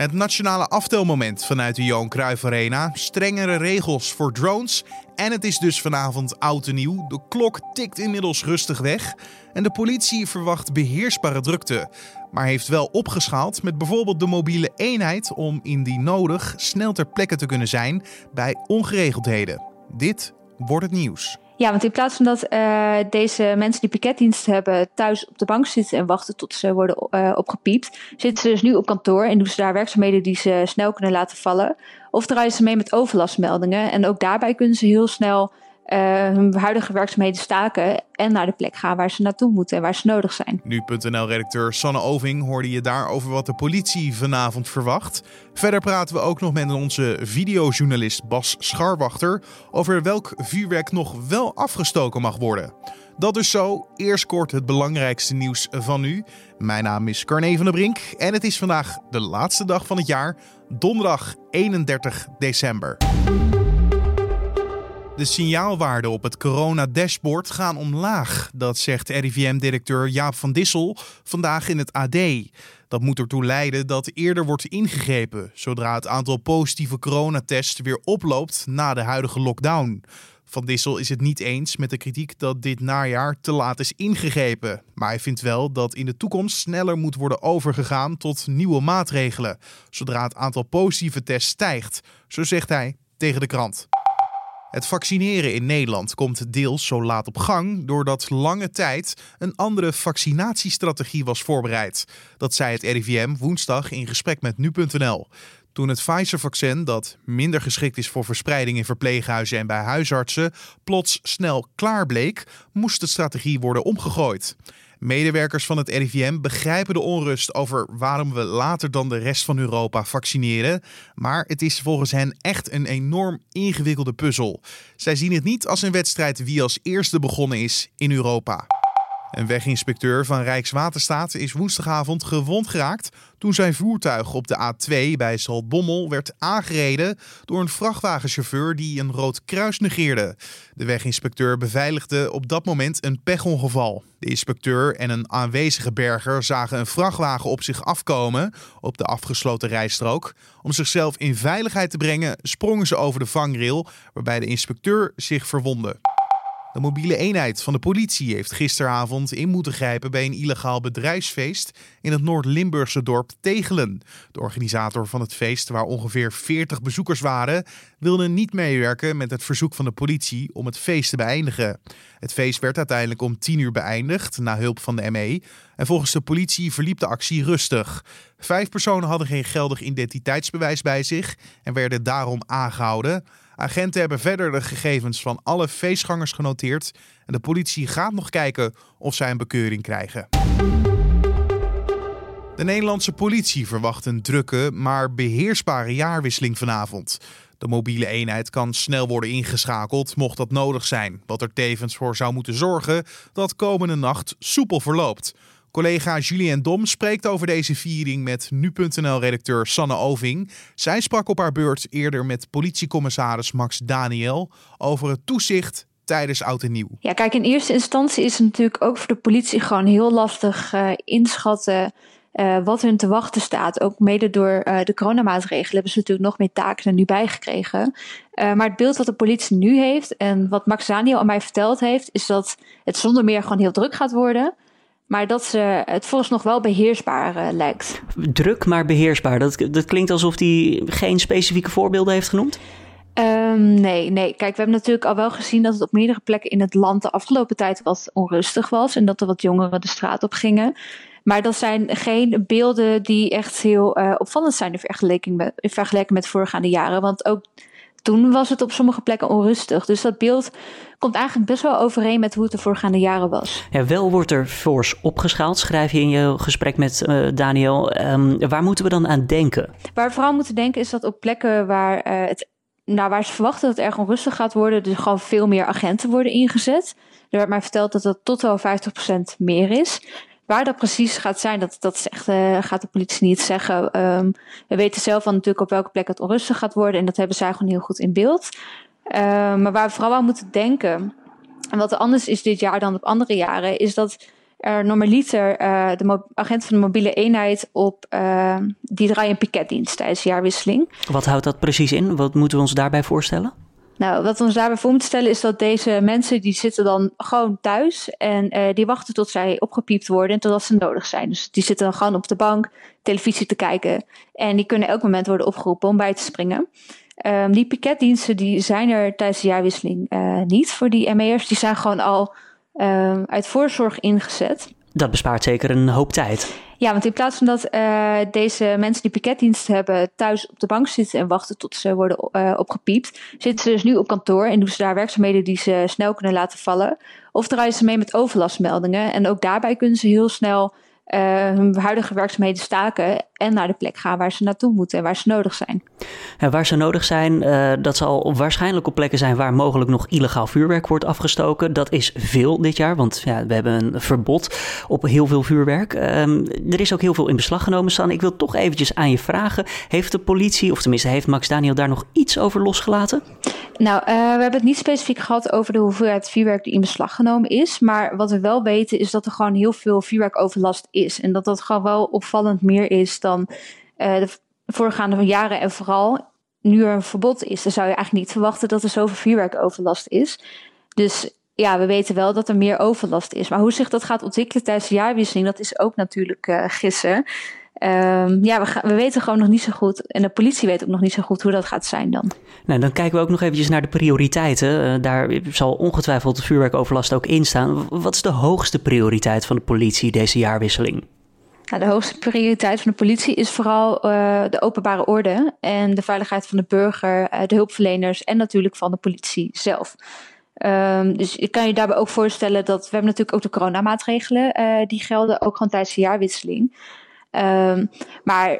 Het nationale aftelmoment vanuit de Johan Cruijff Arena, strengere regels voor drones en het is dus vanavond oud en nieuw. De klok tikt inmiddels rustig weg en de politie verwacht beheersbare drukte, maar heeft wel opgeschaald met bijvoorbeeld de mobiele eenheid om indien nodig snel ter plekke te kunnen zijn bij ongeregeldheden. Dit wordt het nieuws. Ja, want in plaats van dat uh, deze mensen die piketdienst hebben thuis op de bank zitten en wachten tot ze worden uh, opgepiept, zitten ze dus nu op kantoor en doen ze daar werkzaamheden die ze snel kunnen laten vallen. Of draaien ze mee met overlastmeldingen. En ook daarbij kunnen ze heel snel hun huidige werkzaamheden staken en naar de plek gaan waar ze naartoe moeten en waar ze nodig zijn. Nu.nl-redacteur Sanne Oving hoorde je daar over wat de politie vanavond verwacht. Verder praten we ook nog met onze videojournalist Bas Scharwachter over welk vuurwerk nog wel afgestoken mag worden. Dat is zo. Eerst kort het belangrijkste nieuws van nu. Mijn naam is Carne van der Brink en het is vandaag de laatste dag van het jaar, donderdag 31 december. De signaalwaarden op het corona-dashboard gaan omlaag. Dat zegt RIVM-directeur Jaap van Dissel vandaag in het AD. Dat moet ertoe leiden dat eerder wordt ingegrepen zodra het aantal positieve coronatests weer oploopt na de huidige lockdown. Van Dissel is het niet eens met de kritiek dat dit najaar te laat is ingegrepen. Maar hij vindt wel dat in de toekomst sneller moet worden overgegaan tot nieuwe maatregelen, zodra het aantal positieve tests stijgt. Zo zegt hij tegen de krant. Het vaccineren in Nederland komt deels zo laat op gang doordat lange tijd een andere vaccinatiestrategie was voorbereid. Dat zei het RIVM woensdag in gesprek met nu.nl. Toen het Pfizer-vaccin, dat minder geschikt is voor verspreiding in verpleeghuizen en bij huisartsen, plots snel klaar bleek, moest de strategie worden omgegooid. Medewerkers van het RIVM begrijpen de onrust over waarom we later dan de rest van Europa vaccineren. Maar het is volgens hen echt een enorm ingewikkelde puzzel. Zij zien het niet als een wedstrijd wie als eerste begonnen is in Europa. Een weginspecteur van Rijkswaterstaat is woensdagavond gewond geraakt toen zijn voertuig op de A2 bij Zaltbommel werd aangereden door een vrachtwagenchauffeur die een rood kruis negeerde. De weginspecteur beveiligde op dat moment een pechongeval. De inspecteur en een aanwezige berger zagen een vrachtwagen op zich afkomen op de afgesloten rijstrook. Om zichzelf in veiligheid te brengen sprongen ze over de vangrail, waarbij de inspecteur zich verwondde. De mobiele eenheid van de politie heeft gisteravond in moeten grijpen bij een illegaal bedrijfsfeest in het Noord-Limburgse dorp Tegelen. De organisator van het feest, waar ongeveer 40 bezoekers waren, wilde niet meewerken met het verzoek van de politie om het feest te beëindigen. Het feest werd uiteindelijk om 10 uur beëindigd na hulp van de ME. En volgens de politie verliep de actie rustig. Vijf personen hadden geen geldig identiteitsbewijs bij zich en werden daarom aangehouden. Agenten hebben verder de gegevens van alle feestgangers genoteerd en de politie gaat nog kijken of zij een bekeuring krijgen. De Nederlandse politie verwacht een drukke, maar beheersbare jaarwisseling vanavond. De mobiele eenheid kan snel worden ingeschakeld mocht dat nodig zijn, wat er tevens voor zou moeten zorgen dat komende nacht soepel verloopt. Collega Julien Dom spreekt over deze viering met nu.nl-redacteur Sanne Oving. Zij sprak op haar beurt eerder met politiecommissaris Max Daniel over het toezicht tijdens oud en nieuw. Ja, kijk, in eerste instantie is het natuurlijk ook voor de politie gewoon heel lastig uh, inschatten uh, wat hun te wachten staat. Ook mede door uh, de coronamaatregelen hebben ze natuurlijk nog meer taken er nu bij gekregen. Maar het beeld wat de politie nu heeft en wat Max Daniel aan mij verteld heeft, is dat het zonder meer gewoon heel druk gaat worden. Maar dat ze het volgens nog wel beheersbaar uh, lijkt. Druk, maar beheersbaar. Dat, dat klinkt alsof hij geen specifieke voorbeelden heeft genoemd. Um, nee, nee. Kijk, we hebben natuurlijk al wel gezien dat het op meerdere plekken in het land de afgelopen tijd wat onrustig was. En dat er wat jongeren de straat op gingen. Maar dat zijn geen beelden die echt heel uh, opvallend zijn in vergelijking, met, in vergelijking met voorgaande jaren. Want ook toen was het op sommige plekken onrustig. Dus dat beeld komt eigenlijk best wel overeen met hoe het de voorgaande jaren was. Ja, wel wordt er fors opgeschaald, schrijf je in je gesprek met uh, Daniel. Um, waar moeten we dan aan denken? Waar we vooral moeten denken is dat op plekken waar, uh, het, nou, waar ze verwachten dat het erg onrustig gaat worden, dus gewoon veel meer agenten worden ingezet. Er werd mij verteld dat dat tot wel 50% meer is. Waar dat precies gaat zijn, dat, dat echt, uh, gaat de politie niet zeggen. Um, we weten zelf van natuurlijk op welke plek het onrustig gaat worden. En dat hebben zij gewoon heel goed in beeld. Uh, maar waar we vooral aan moeten denken. En wat er anders is dit jaar dan op andere jaren, is dat er normaliter uh, de agent van de mobiele eenheid op, uh, die draaien piketdienst tijdens de jaarwisseling. Wat houdt dat precies in? Wat moeten we ons daarbij voorstellen? Nou, wat ons daarbij voor moeten stellen is dat deze mensen die zitten dan gewoon thuis en uh, die wachten tot zij opgepiept worden en totdat ze nodig zijn. Dus die zitten dan gewoon op de bank televisie te kijken en die kunnen elk moment worden opgeroepen om bij te springen. Um, die piketdiensten die zijn er tijdens de jaarwisseling uh, niet voor die ME'ers. Die zijn gewoon al um, uit voorzorg ingezet. Dat bespaart zeker een hoop tijd. Ja, want in plaats van dat uh, deze mensen die piketdienst hebben thuis op de bank zitten en wachten tot ze worden uh, opgepiept, zitten ze dus nu op kantoor en doen ze daar werkzaamheden die ze snel kunnen laten vallen. Of draaien ze mee met overlastmeldingen. En ook daarbij kunnen ze heel snel uh, hun huidige werkzaamheden staken en naar de plek gaan waar ze naartoe moeten en waar ze nodig zijn. Ja, waar ze nodig zijn, uh, dat zal waarschijnlijk op plekken zijn waar mogelijk nog illegaal vuurwerk wordt afgestoken. Dat is veel dit jaar, want ja, we hebben een verbod op heel veel vuurwerk. Um, er is ook heel veel in beslag genomen, San. Ik wil toch eventjes aan je vragen. Heeft de politie, of tenminste heeft Max Daniel daar nog iets over losgelaten? Nou, uh, we hebben het niet specifiek gehad over de hoeveelheid vuurwerk die in beslag genomen is. Maar wat we wel weten is dat er gewoon heel veel vuurwerkoverlast is. En dat dat gewoon wel opvallend meer is dan uh, de voorgaande jaren. En vooral nu er een verbod is, dan zou je eigenlijk niet verwachten dat er zoveel vuurwerkoverlast is. Dus ja, we weten wel dat er meer overlast is. Maar hoe zich dat gaat ontwikkelen tijdens de jaarwisseling, dat is ook natuurlijk uh, gissen. Um, ja, we, gaan, we weten gewoon nog niet zo goed. En de politie weet ook nog niet zo goed hoe dat gaat zijn dan. Nou, dan kijken we ook nog eventjes naar de prioriteiten. Uh, daar zal ongetwijfeld de vuurwerkoverlast ook in staan. Wat is de hoogste prioriteit van de politie deze jaarwisseling? Nou, de hoogste prioriteit van de politie is vooral uh, de openbare orde en de veiligheid van de burger, uh, de hulpverleners en natuurlijk van de politie zelf. Um, dus ik kan je daarbij ook voorstellen dat we hebben natuurlijk ook de coronamaatregelen die gelden ook gewoon tijdens de jaarwisseling. Um, maar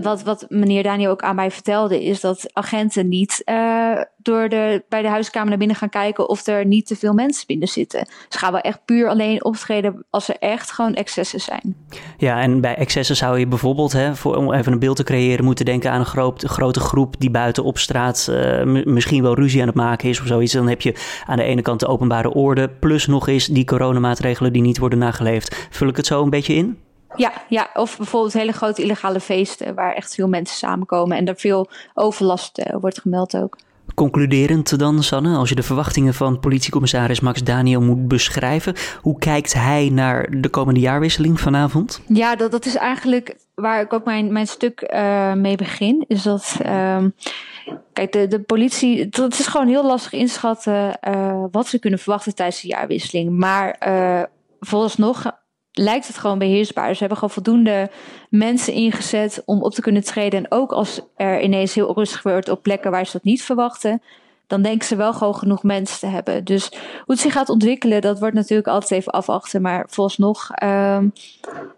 wat, wat meneer Daniel ook aan mij vertelde, is dat agenten niet uh, door de, bij de huiskamer naar binnen gaan kijken of er niet te veel mensen binnen zitten. Ze gaan wel echt puur alleen optreden als er echt gewoon excessen zijn. Ja, en bij excessen zou je bijvoorbeeld, hè, voor, om even een beeld te creëren, moeten denken aan een groot, grote groep die buiten op straat uh, misschien wel ruzie aan het maken is of zoiets. Dan heb je aan de ene kant de openbare orde, plus nog eens die coronamaatregelen die niet worden nageleefd. Vul ik het zo een beetje in? Ja, ja, of bijvoorbeeld hele grote illegale feesten waar echt veel mensen samenkomen en er veel overlast uh, wordt gemeld ook. Concluderend dan, Sanne, als je de verwachtingen van politiecommissaris Max Daniel moet beschrijven, hoe kijkt hij naar de komende jaarwisseling vanavond? Ja, dat, dat is eigenlijk waar ik ook mijn, mijn stuk uh, mee begin. Is dat, um, kijk, de, de politie, het is gewoon heel lastig inschatten uh, wat ze kunnen verwachten tijdens de jaarwisseling. Maar uh, vooralsnog lijkt het gewoon beheersbaar. Ze hebben gewoon voldoende mensen ingezet om op te kunnen treden. En ook als er ineens heel rustig wordt op plekken waar ze dat niet verwachten, dan denken ze wel gewoon genoeg mensen te hebben. Dus hoe het zich gaat ontwikkelen, dat wordt natuurlijk altijd even afwachten. Maar volgens uh,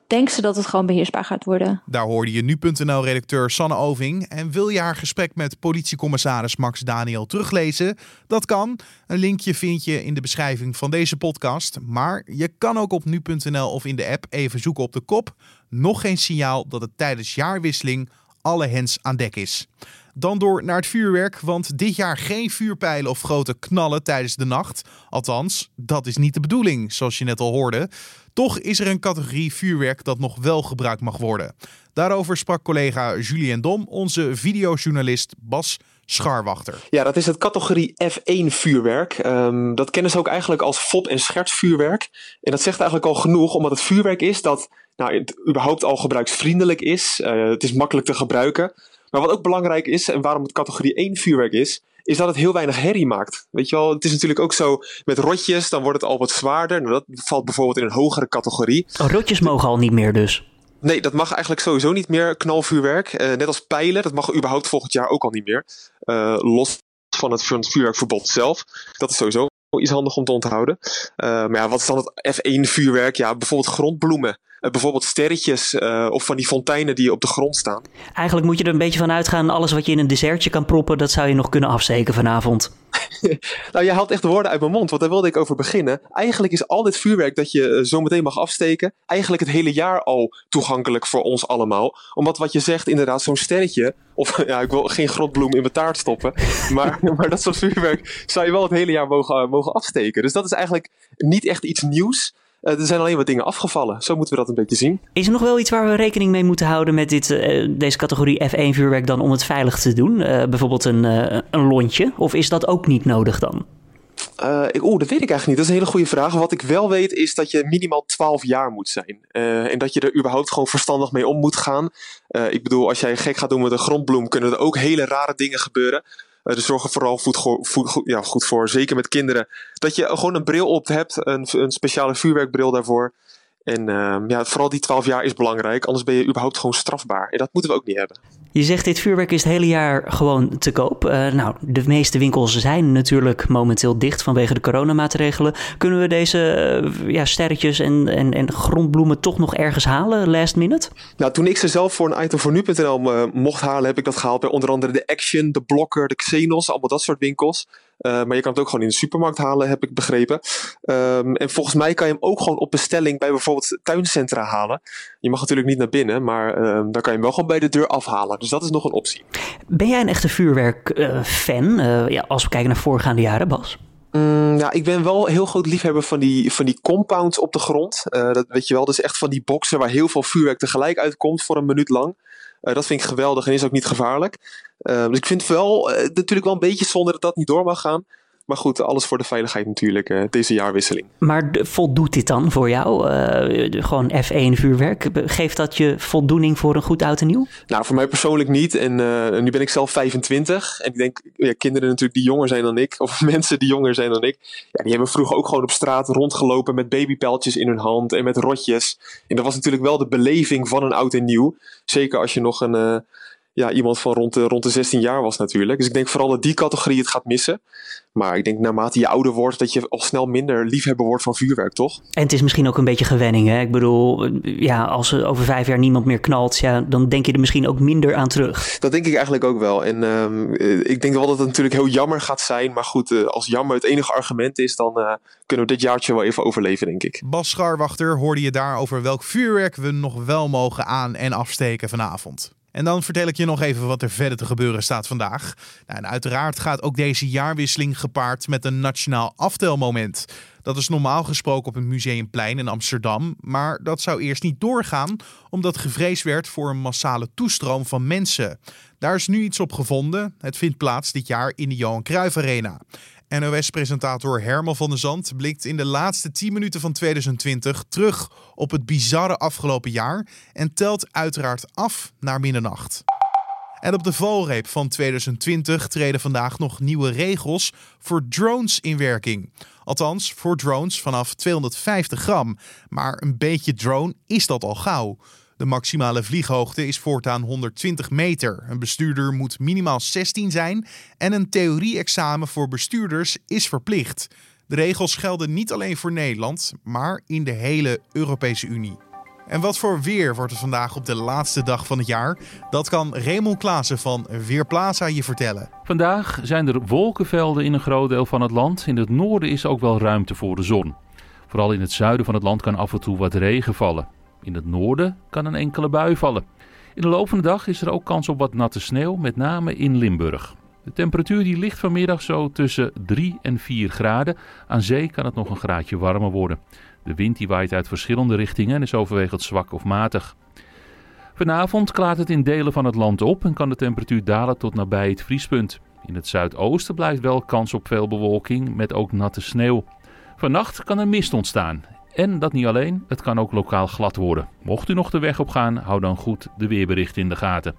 denken ze dat het gewoon beheersbaar gaat worden. Daar hoorde je nu.nl-redacteur Sanne Oving. En wil je haar gesprek met politiecommissaris Max Daniel teruglezen? Dat kan. Een linkje vind je in de beschrijving van deze podcast. Maar je kan ook op nu.nl of in de app even zoeken op de kop. Nog geen signaal dat het tijdens jaarwisseling alle hens aan dek is. Dan door naar het vuurwerk, want dit jaar geen vuurpijlen of grote knallen tijdens de nacht. Althans, dat is niet de bedoeling, zoals je net al hoorde. Toch is er een categorie vuurwerk dat nog wel gebruikt mag worden. Daarover sprak collega Julien Dom, onze videojournalist Bas Scharwachter. Ja, dat is het categorie F1 vuurwerk. Um, dat kennen ze ook eigenlijk als fop- en schertsvuurwerk. En dat zegt eigenlijk al genoeg, omdat het vuurwerk is dat nou, het überhaupt al gebruiksvriendelijk is. Uh, het is makkelijk te gebruiken. Maar wat ook belangrijk is, en waarom het categorie 1 vuurwerk is, is dat het heel weinig herrie maakt. Weet je wel, het is natuurlijk ook zo met rotjes, dan wordt het al wat zwaarder. Nou, dat valt bijvoorbeeld in een hogere categorie. Oh, rotjes mogen al niet meer dus? Nee, dat mag eigenlijk sowieso niet meer, knalvuurwerk. Uh, net als pijlen, dat mag überhaupt volgend jaar ook al niet meer. Uh, los van het vuurwerkverbod zelf. Dat is sowieso iets handig om te onthouden. Uh, maar ja, wat is dan het F1 vuurwerk? Ja, bijvoorbeeld grondbloemen. Uh, bijvoorbeeld sterretjes uh, of van die fonteinen die op de grond staan. Eigenlijk moet je er een beetje van uitgaan, alles wat je in een dessertje kan proppen, dat zou je nog kunnen afsteken vanavond. nou, je haalt echt de woorden uit mijn mond, want daar wilde ik over beginnen. Eigenlijk is al dit vuurwerk dat je zo meteen mag afsteken, eigenlijk het hele jaar al toegankelijk voor ons allemaal. Omdat wat je zegt, inderdaad, zo'n sterretje, of ja, ik wil geen grotbloem in mijn taart stoppen, maar, maar dat soort vuurwerk zou je wel het hele jaar mogen, mogen afsteken. Dus dat is eigenlijk niet echt iets nieuws. Er zijn alleen wat dingen afgevallen. Zo moeten we dat een beetje zien. Is er nog wel iets waar we rekening mee moeten houden met dit, deze categorie F1 vuurwerk dan om het veilig te doen? bijvoorbeeld een, een lontje? Of is dat ook niet nodig dan? Uh, Oeh, dat weet ik eigenlijk niet. Dat is een hele goede vraag. Wat ik wel weet is dat je minimaal 12 jaar moet zijn. Uh, en dat je er überhaupt gewoon verstandig mee om moet gaan. Uh, ik bedoel, als jij gek gaat doen met een grondbloem, kunnen er ook hele rare dingen gebeuren. Dus zorg er vooral goed, ja, goed voor, zeker met kinderen, dat je gewoon een bril op hebt, een, een speciale vuurwerkbril daarvoor. En ehm, ja, vooral die 12 jaar is belangrijk, anders ben je überhaupt gewoon strafbaar. En dat moeten we ook niet hebben. Je zegt dit vuurwerk is het hele jaar gewoon te koop. Uh, nou, de meeste winkels zijn natuurlijk momenteel dicht vanwege de coronamaatregelen. Kunnen we deze uh, ja, sterretjes en, en, en grondbloemen toch nog ergens halen, last minute? Nou, toen ik ze zelf voor een item voor nu.nl uh, mocht halen, heb ik dat gehaald bij onder andere de Action, de Blokker, de Xenos, allemaal dat soort winkels. Uh, maar je kan het ook gewoon in de supermarkt halen, heb ik begrepen. Um, en volgens mij kan je hem ook gewoon op bestelling bij bijvoorbeeld tuincentra halen. Je mag natuurlijk niet naar binnen, maar um, dan kan je hem wel gewoon bij de deur afhalen. Dus dat is nog een optie. Ben jij een echte vuurwerk-fan? Uh, ja, als we kijken naar voorgaande jaren, Bas? Mm, ja, ik ben wel heel groot liefhebber van die, van die compounds op de grond. Uh, dat weet je wel, dus echt van die boxen waar heel veel vuurwerk tegelijk uitkomt voor een minuut lang. Uh, dat vind ik geweldig en is ook niet gevaarlijk. Uh, dus ik vind het wel uh, natuurlijk wel een beetje zonde dat dat niet door mag gaan. Maar goed, alles voor de veiligheid natuurlijk, uh, deze jaarwisseling. Maar voldoet dit dan voor jou? Uh, gewoon F1 vuurwerk? Geeft dat je voldoening voor een goed oud en nieuw? Nou, voor mij persoonlijk niet. En uh, nu ben ik zelf 25. En ik denk, ja, kinderen natuurlijk die jonger zijn dan ik, of mensen die jonger zijn dan ik, ja, die hebben vroeger ook gewoon op straat rondgelopen met babypijltjes in hun hand en met rotjes. En dat was natuurlijk wel de beleving van een oud en nieuw. Zeker als je nog een ja, iemand van rond de, rond de 16 jaar was natuurlijk. Dus ik denk vooral dat die categorie het gaat missen. Maar ik denk naarmate je ouder wordt, dat je al snel minder liefhebber wordt van vuurwerk, toch? En het is misschien ook een beetje gewenning, hè? Ik bedoel, ja, als er over vijf jaar niemand meer knalt, ja, dan denk je er misschien ook minder aan terug. Dat denk ik eigenlijk ook wel. En um, ik denk wel dat het natuurlijk heel jammer gaat zijn. Maar goed, uh, als jammer het enige argument is, dan uh, kunnen we dit jaartje wel even overleven, denk ik. Bas Scharwachter, hoorde je daar over welk vuurwerk we nog wel mogen aan- en afsteken vanavond? En dan vertel ik je nog even wat er verder te gebeuren staat vandaag. Nou, en uiteraard gaat ook deze jaarwisseling gepaard met een nationaal aftelmoment. Dat is normaal gesproken op het Museumplein in Amsterdam. Maar dat zou eerst niet doorgaan, omdat gevreesd werd voor een massale toestroom van mensen. Daar is nu iets op gevonden. Het vindt plaats dit jaar in de Johan Cruijff Arena. NOS-presentator Herman van der Zand blikt in de laatste 10 minuten van 2020 terug op het bizarre afgelopen jaar en telt uiteraard af naar middernacht. En op de valreep van 2020 treden vandaag nog nieuwe regels voor drones in werking. Althans, voor drones vanaf 250 gram. Maar een beetje drone is dat al gauw. De maximale vlieghoogte is voortaan 120 meter. Een bestuurder moet minimaal 16 zijn en een theorie-examen voor bestuurders is verplicht. De regels gelden niet alleen voor Nederland, maar in de hele Europese Unie. En wat voor weer wordt er vandaag op de laatste dag van het jaar? Dat kan Raymond Klaassen van Weerplaza je vertellen. Vandaag zijn er wolkenvelden in een groot deel van het land. In het noorden is ook wel ruimte voor de zon. Vooral in het zuiden van het land kan af en toe wat regen vallen. In het noorden kan een enkele bui vallen. In de loop van de dag is er ook kans op wat natte sneeuw, met name in Limburg. De temperatuur die ligt vanmiddag zo tussen 3 en 4 graden. Aan zee kan het nog een graadje warmer worden. De wind die waait uit verschillende richtingen en is overwegend zwak of matig. Vanavond klaart het in delen van het land op en kan de temperatuur dalen tot nabij het vriespunt. In het zuidoosten blijft wel kans op veel bewolking met ook natte sneeuw. Vannacht kan er mist ontstaan en dat niet alleen, het kan ook lokaal glad worden. Mocht u nog de weg op gaan, hou dan goed de weerberichten in de gaten.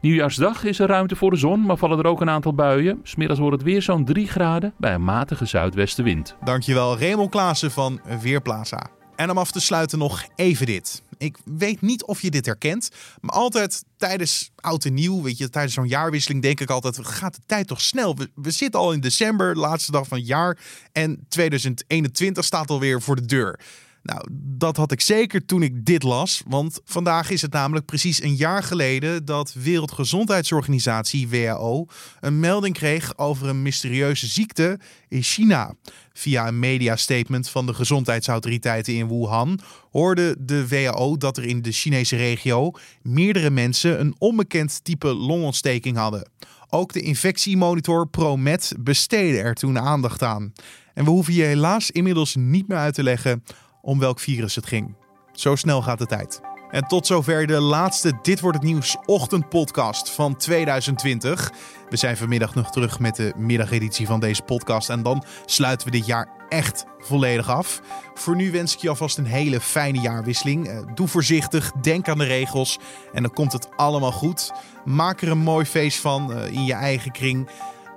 Nieuwjaarsdag is er ruimte voor de zon, maar vallen er ook een aantal buien. Smiddags wordt het weer zo'n 3 graden bij een matige zuidwestenwind. Dankjewel Raymond Klaassen van Weerplaza. En om af te sluiten nog even dit. Ik weet niet of je dit herkent, maar altijd tijdens oud en nieuw, weet je, tijdens zo'n jaarwisseling denk ik altijd, gaat de tijd toch snel? We, we zitten al in december, laatste dag van het jaar en 2021 staat alweer voor de deur. Nou, dat had ik zeker toen ik dit las, want vandaag is het namelijk precies een jaar geleden dat Wereldgezondheidsorganisatie WHO een melding kreeg over een mysterieuze ziekte in China. Via een mediastatement van de gezondheidsautoriteiten in Wuhan hoorde de WHO dat er in de Chinese regio meerdere mensen een onbekend type longontsteking hadden. Ook de infectiemonitor ProMed besteedde er toen aandacht aan. En we hoeven je helaas inmiddels niet meer uit te leggen om welk virus het ging. Zo snel gaat de tijd. En tot zover de laatste Dit wordt het nieuws ochtendpodcast van 2020. We zijn vanmiddag nog terug met de middageditie van deze podcast en dan sluiten we dit jaar echt volledig af. Voor nu wens ik je alvast een hele fijne jaarwisseling. Eh, doe voorzichtig, denk aan de regels en dan komt het allemaal goed. Maak er een mooi feest van eh, in je eigen kring.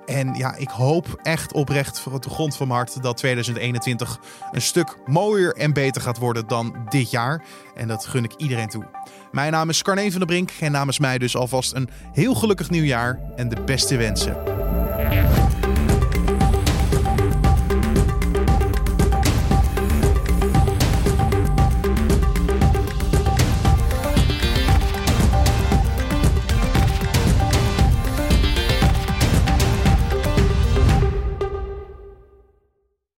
En ja, ik hoop echt oprecht voor de grond van mijn hart dat 2021 een stuk mooier en beter gaat worden dan dit jaar. En dat gun ik iedereen toe. Mijn naam is Carne van der Brink en namens mij dus alvast een heel gelukkig nieuwjaar en de beste wensen.